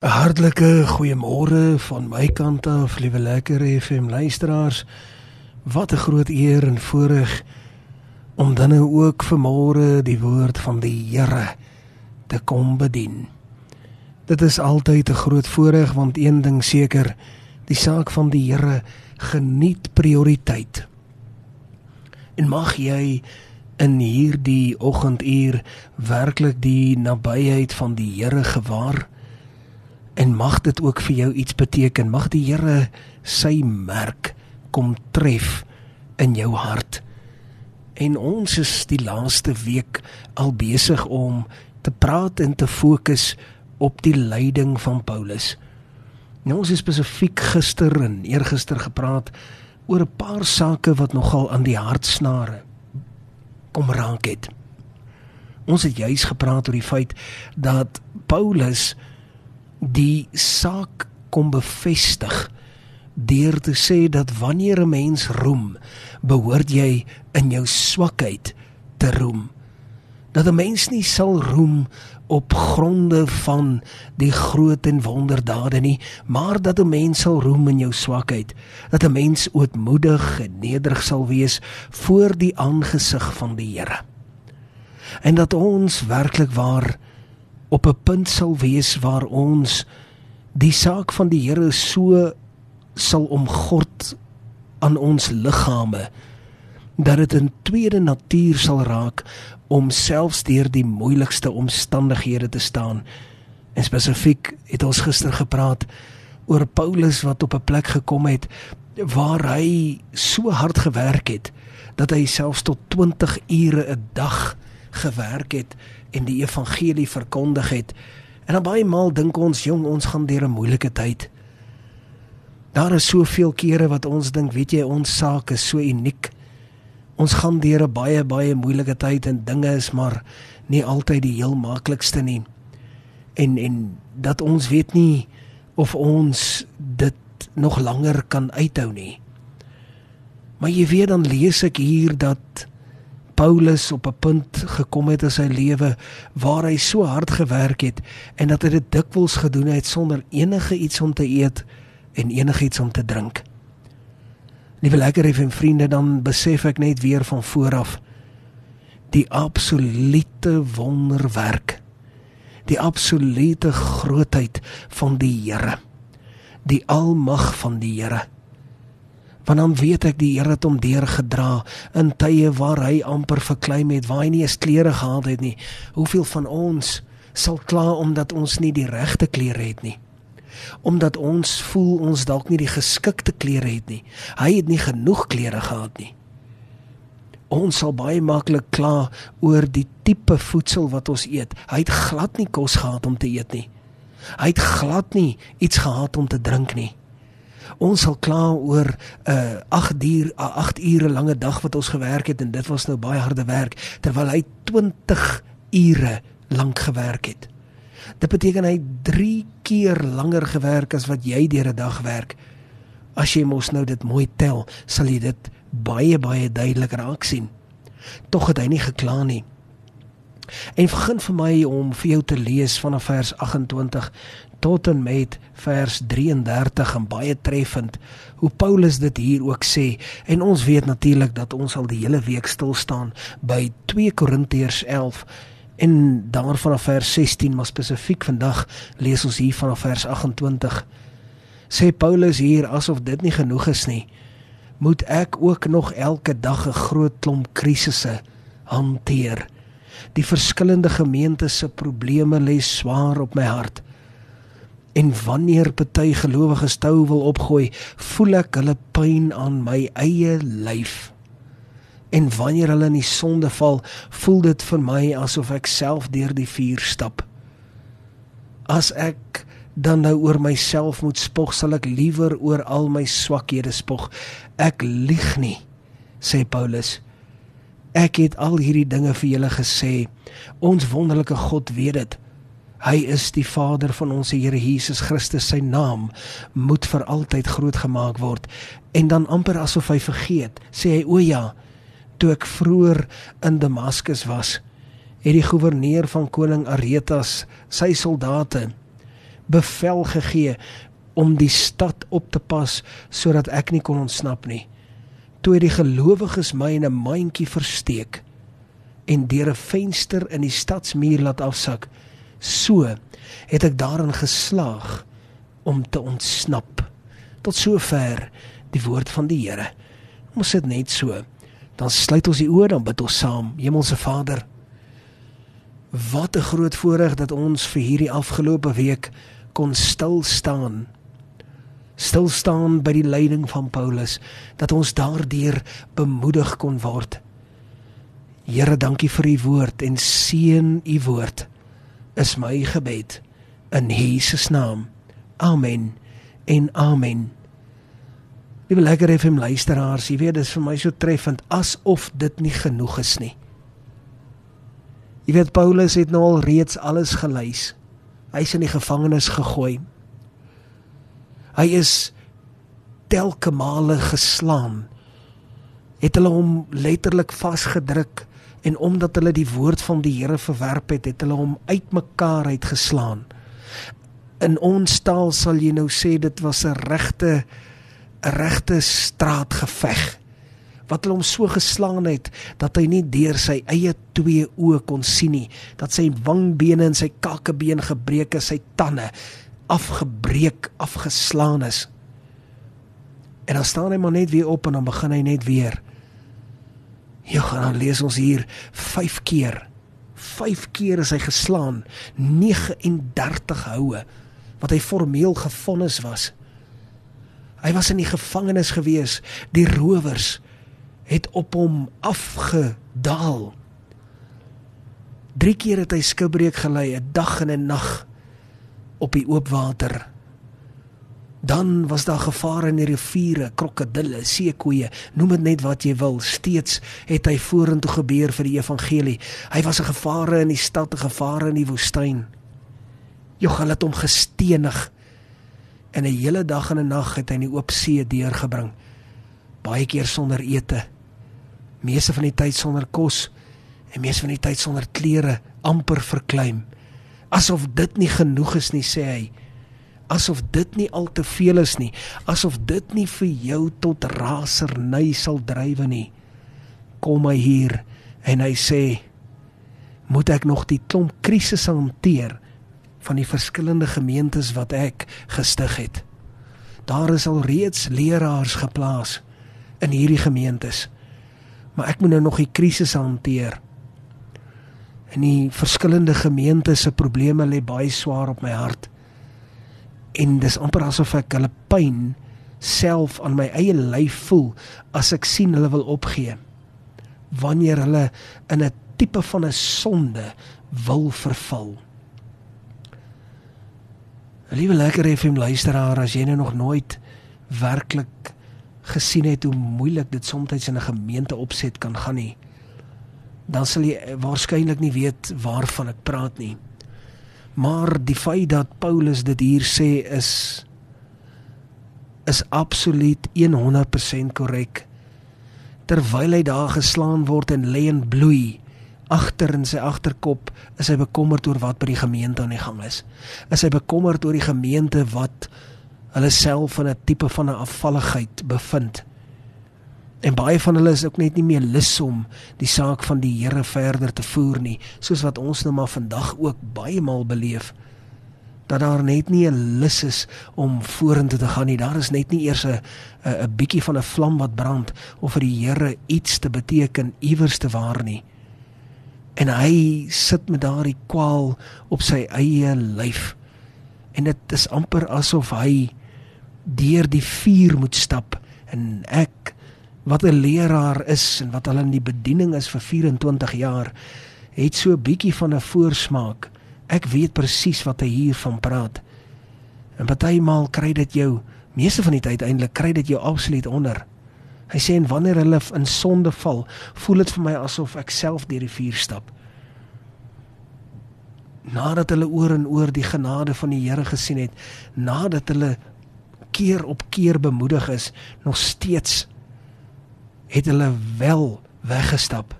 'n Hartlike goeiemôre van my kant af, liewe lekker FM luisteraars. Wat 'n groot eer en voorreg om dan nou ook vanmôre die woord van die Here te kom bedien. Dit is altyd 'n groot voorreg want een ding seker, die saak van die Here geniet prioriteit. En mag jy in hierdie oggenduur werklik die nabyheid van die Here gewaar en mag dit ook vir jou iets beteken. Mag die Here sy merk kom tref in jou hart. En ons is die laaste week al besig om te praat en te fokus op die lyding van Paulus. Nou ons het spesifiek gister en eergister gepraat oor 'n paar sake wat nogal aan die hartsnare kom raak het. Ons het juis gepraat oor die feit dat Paulus die saak kom bevestig deur te sê dat wanneer 'n mens roem, behoort jy in jou swakheid te roem. Dat 'n mens nie sal roem op gronde van die groot en wonderdade nie, maar dat 'n mens sal roem in jou swakheid. Dat 'n mens ootmoedig en nederig sal wees voor die aangesig van die Here. En dat ons werklik waar op 'n punt sal wees waar ons die saak van die Here so sal omgord aan ons liggame dat dit 'n tweede natuur sal raak om selfs deur die moeilikste omstandighede te staan. En spesifiek het ons gister gepraat oor Paulus wat op 'n plek gekom het waar hy so hard gewerk het dat hy selfs tot 20 ure 'n dag gewerk het en die evangelie verkondig het. En dan baie maal dink ons, jong, ons gaan deur 'n moeilike tyd. Daar is soveel kere wat ons dink, weet jy, ons saak is so uniek. Ons gaan deur 'n baie baie moeilike tyd en dinge is maar nie altyd die heel maklikste nie. En en dat ons weet nie of ons dit nog langer kan uithou nie. Maar jy weet dan lees ek hier dat Paulus op 'n punt gekom het in sy lewe waar hy so hard gewerk het en dat hy dit dikwels gedoen het sonder enige iets om te eet en enigiets om te drink. Liewe lekker hê en vriende, dan besef ek net weer van vooraf die absolute wonderwerk. Die absolute grootheid van die Here. Die almag van die Here want dan weet ek die Here het hom deurgedra in tye waar hy amper verkleim het, waar hy nie eens klere gehad het nie. Hoeveel van ons sal kla omdat ons nie die regte klere het nie? Omdat ons voel ons dalk nie die geskikte klere het nie. Hy het nie genoeg klere gehad nie. Ons sal baie maklik kla oor die tipe voedsel wat ons eet. Hy het glad nie kos gehad om te eet nie. Hy het glad nie iets gehad om te drink nie ons sal kla oor 'n uh, 8 uur 8 ure lange dag wat ons gewerk het en dit was nou baie harde werk terwyl hy 20 ure lank gewerk het. Dit beteken hy 3 keer langer gewerk as wat jy deur 'n dag werk. As jy mos nou dit mooi tel, sal jy dit baie baie duidelik raak sien. Tog het hy nie gekla nie. En begin vir my om vir jou te lees vanaf vers 28 tot en met vers 33 en baie treffend hoe Paulus dit hier ook sê. En ons weet natuurlik dat ons al die hele week stil staan by 2 Korintiërs 11 en daarvan af vers 16 maar spesifiek vandag lees ons hier vanaf vers 28 sê Paulus hier asof dit nie genoeg is nie moet ek ook nog elke dag 'n groot klomp krisisse hanteer die verskillende gemeentes se probleme lê swaar op my hart En wanneer party gelowiges tou wil opgooi, voel ek hulle pyn aan my eie lyf. En wanneer hulle in die sonde val, voel dit vir my asof ek self deur die vuur stap. As ek dan nou oor myself moet spog, sal ek liewer oor al my swakhede spog. Ek lieg nie, sê Paulus. Ek het al hierdie dinge vir julle gesê. Ons wonderlike God weet dit. Hy is die Vader van ons Here Jesus Christus. Sy naam moet vir altyd groot gemaak word. En dan amper asof hy vergeet, sê hy: "O ja, toe ek vroeër in Damaskus was, het die goewerneur van koning Aretas sy soldate bevel gegee om die stad op te pas sodat ek nie kon ontsnap nie. Toe het die gelowiges my in 'n mandjie versteek en deur 'n venster in die stadsmuur laat afsak. So het ek daarin geslaag om te ontsnap. Tot sover die woord van die Here. Ons sit net so. Dan sluit ons die oë dan bid ons saam. Hemelse Vader, wat 'n groot voorreg dat ons vir hierdie afgelope week kon stil staan stil staan by die leiding van Paulus dat ons daardeur bemoedig kon word. Here, dankie vir u woord en seën u woord. Is my gebed in Jesus naam. Amen. En amen. Liewe lekker FM luisteraars, jy weet dit is vir my so treffend asof dit nie genoeg is nie. Jy weet Paulus het nou al reeds alles gelys. Hy's in die gevangenis gegooi. Hy is telke male geslaan. Het hulle hom letterlik vasgedruk en omdat hulle die woord van die Here verwerp het, het hulle hom uitmekaar uitgeslaan. In ons taal sal jy nou sê dit was 'n regte 'n regte straatgeveg wat hulle hom so geslaan het dat hy nie deur sy eie twee oë kon sien nie, dat sy wangbene en sy kakkebeen gebreek is, sy tande afgebreek, afgeslaan is. En dan staan hy maar net weer op en dan begin hy net weer. Ja, dan lees ons hier 5 keer. 5 keer is hy geslaan, 39 houe wat hy formeel gefonnis was. Hy was in die gevangenis gewees. Die rowers het op hom afgedaal. 3 keer het hy skipbreek gelei, 'n dag en 'n nag op die oop water. Dan was daar gevare in die riviere, krokodille, seekoeie, noem dit net wat jy wil, steeds het hy vorentoe gebeur vir die evangelie. Hy was 'n gevare in die stad, 'n gevare in die woestyn. Johan het hom gestenig en 'n hele dag en 'n nag het hy in die oop see deurgebring. Baie keer sonder ete. Meeste van die tyd sonder kos en meeste van die tyd sonder klere, amper verkleim asof dit nie genoeg is nie sê hy. Asof dit nie al te veel is nie. Asof dit nie vir jou tot raserny sal drywe nie. Kom hy hier en hy sê moet ek nog die klomp krisisse hanteer van die verskillende gemeentes wat ek gestig het? Daar is al reeds leraars geplaas in hierdie gemeentes. Maar ek moet nou nog die krisisse hanteer in die verskillende gemeentes se probleme lê baie swaar op my hart. En dis amper asof ek hulle pyn self aan my eie lyf voel as ek sien hulle wil opgee. Wanneer hulle in 'n tipe van 'n sonde wil verval. Liewe lekker FM luisteraar, as jy nou nog nooit werklik gesien het hoe moeilik dit soms in 'n gemeente opset kan gaan nie dan sal jy waarskynlik nie weet waarvan ek praat nie. Maar die feit dat Paulus dit hier sê is is absoluut 100% korrek. Terwyl hy daar geslaan word en lê en bloei agter in sy agterkop, is hy bekommerd oor wat by die gemeente aan die gang is. Is hy bekommerd oor die gemeente wat hulle self in 'n tipe van 'n afvalligheid bevind? En baie van hulle is ook net nie meer lus om die saak van die Here verder te voer nie, soos wat ons nou maar vandag ook baie maal beleef dat daar net nie 'n lus is om vorentoe te gaan nie. Daar is net nie eers 'n 'n bietjie van 'n vlam wat brand of vir die Here iets te beteken iewers te waar nie. En hy sit met daardie kwaal op sy eie lyf. En dit is amper asof hy deur die vuur moet stap en ek wat 'n leraar is en wat al in die bediening is vir 24 jaar, het so 'n bietjie van 'n voorsmaak. Ek weet presies wat hy hiervan praat. En partymal kry dit jou, meeste van die tyd eintlik kry dit jou absoluut onder. Hy sê en wanneer hulle in sonde val, voel dit vir my asof ek self deur die vuur stap. Nadat hulle oor en oor die genade van die Here gesien het, nadat hulle keer op keer bemoedig is, nog steeds het hulle wel weggestap.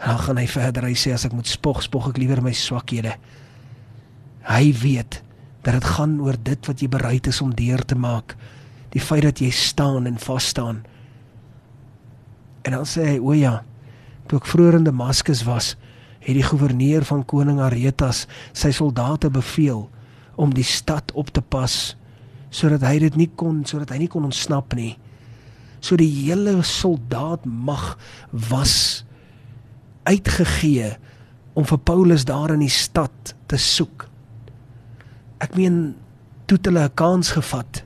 Dan gaan hy verder. Hy sê as ek moet spog, spog ek liewer my swakhede. Hy weet Dat dit gaan oor dit wat jy bereid is om deur te maak. Die feit dat jy staan en vas staan. En dan sê hy: "O ja, toe ek vroeër in Damaskus was, het die goewerneur van koning Aretas sy soldate beveel om die stad op te pas sodat hy dit nie kon sodat hy nie kon ontsnap nie." So die hele soldaat mag was uitgegee om vir Paulus daar in die stad te soek. Ek meen toe hulle 'n kans gevat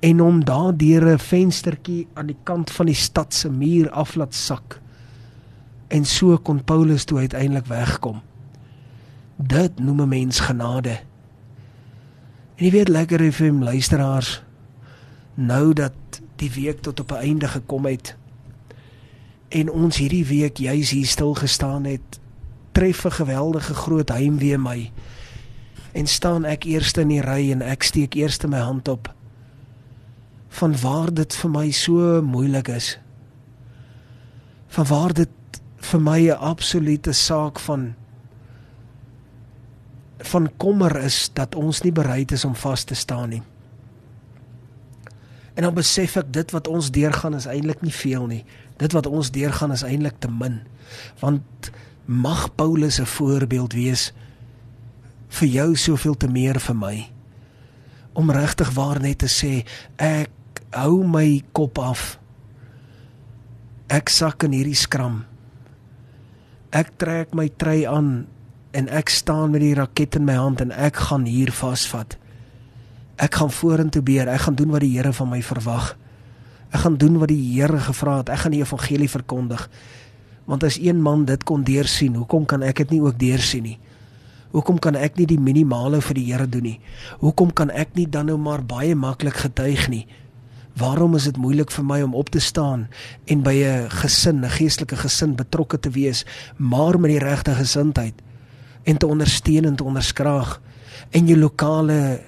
en om daar deur 'n venstertjie aan die kant van die stad se muur af laat sak. En so kon Paulus toe uiteindelik wegkom. Dit noem 'n mens genade. En jy weet lekker hom luisteraars nou dat die week tot op 'n einde gekom het en ons hierdie week juis hier stil gestaan het tref 'n geweldige groot heimwee my en staan ek eerste in die ry en ek steek eerste my hand op van waar dit vir my so moeilik is van waar dit vir my 'n absolute saak van van kommer is dat ons nie bereid is om vas te staan nie En dan besef ek dit wat ons deurgaan is eintlik nie veel nie. Dit wat ons deurgaan is eintlik te min. Want mag Paulus 'n voorbeeld wees vir jou soveel te meer vir my. Om regtig waar net te sê ek hou my kop af. Ek sak in hierdie skram. Ek trek my trui aan en ek staan met die raket in my hand en ek gaan hier vasvat. Ek gaan vorentoe beer. Ek gaan doen wat die Here van my verwag. Ek gaan doen wat die Here gevra het. Ek gaan die evangelie verkondig. Want as een man dit kon deursien, hoekom kan ek dit nie ook deursien nie? Hoekom kan ek nie die minimale vir die Here doen nie? Hoekom kan ek nie dan nou maar baie maklik getuig nie? Waarom is dit moeilik vir my om op te staan en by 'n gesin, 'n geestelike gesin betrokke te wees, maar met die regte gesindheid en te ondersteun en te onderskraag en jou lokale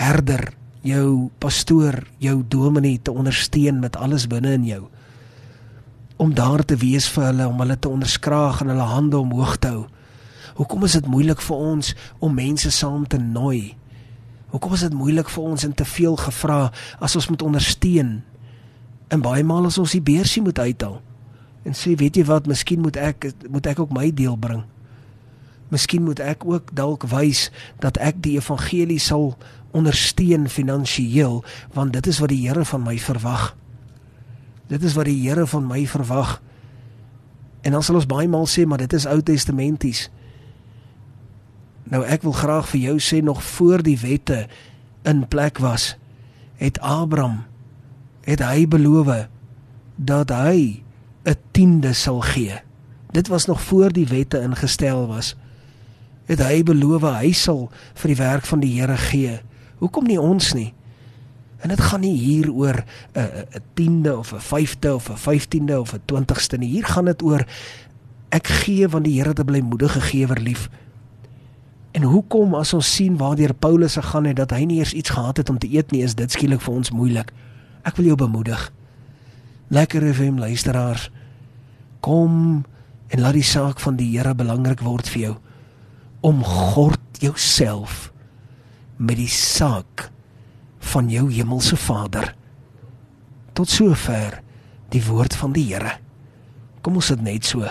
herder, jou pastoor, jou dominee te ondersteun met alles binne in jou. Om daar te wees vir hulle, om hulle te onderskraag en hulle hande omhoog te hou. Hoekom is dit moeilik vir ons om mense saam te nooi? Hoekom is dit moeilik vir ons en te veel gevra as ons moet ondersteun? En baie maal as ons die beursie moet uithaal en sê, weet jy wat, miskien moet ek moet ek ook my deel bring. Miskien moet ek ook dalk wys dat ek die evangelie sal ondersteun finansiëel want dit is wat die Here van my verwag. Dit is wat die Here van my verwag. En dan sal ons baie maal sê maar dit is Ou Testamenties. Nou ek wil graag vir jou sê nog voor die wette in plek was, het Abraham het hy beloof dat hy 'n tiende sal gee. Dit was nog voor die wette ingestel was. Het hy beloof hy sal vir die werk van die Here gee. Hoekom nie ons nie? En dit gaan nie hier oor 'n 'n 10de of 'n 5de of 'n 15de of 'n 20ste nie. Hier gaan dit oor ek gee want die Here het 'n blymoedige gewer lief. En hoekom as ons sien waardeur Paulus gegaan het dat hy nie eers iets gehad het om te eet nie, is dit skielik vir ons moeilik. Ek wil jou bemoedig. Lekker FM luisteraars. Kom en laat die saak van die Here belangrik word vir jou. Om gord jouself met die saak van jou hemelse Vader. Tot sover die woord van die Here. Kom ons sit net so.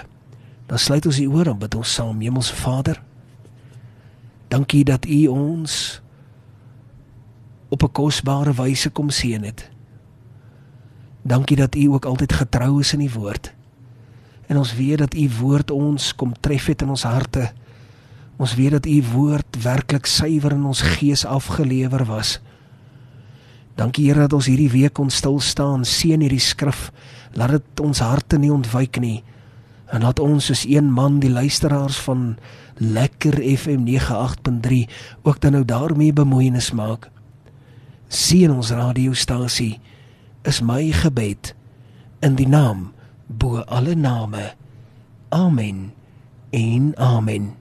Dan sluit ons die oor en bid ons saam, hemelse Vader. Dankie dat U ons op 'n kosbare wyse kom seën het. Dankie dat U ook altyd getrou is in die woord. En ons weet dat U woord ons kom tref het in ons harte. Ons weet dat u woord werklik suiwer in ons gees afgelewer was. Dankie Here dat ons hierdie week kon stil staan, seën hierdie skrif. Laat dit ons harte nie ontwyk nie. En laat ons soos een man die luisteraars van Lekker FM 98.3 ook dan nou daarmee bemoeienis maak. Seën ons radiostasie. Is my gebed in die naam bo alle name. Amen. En amen.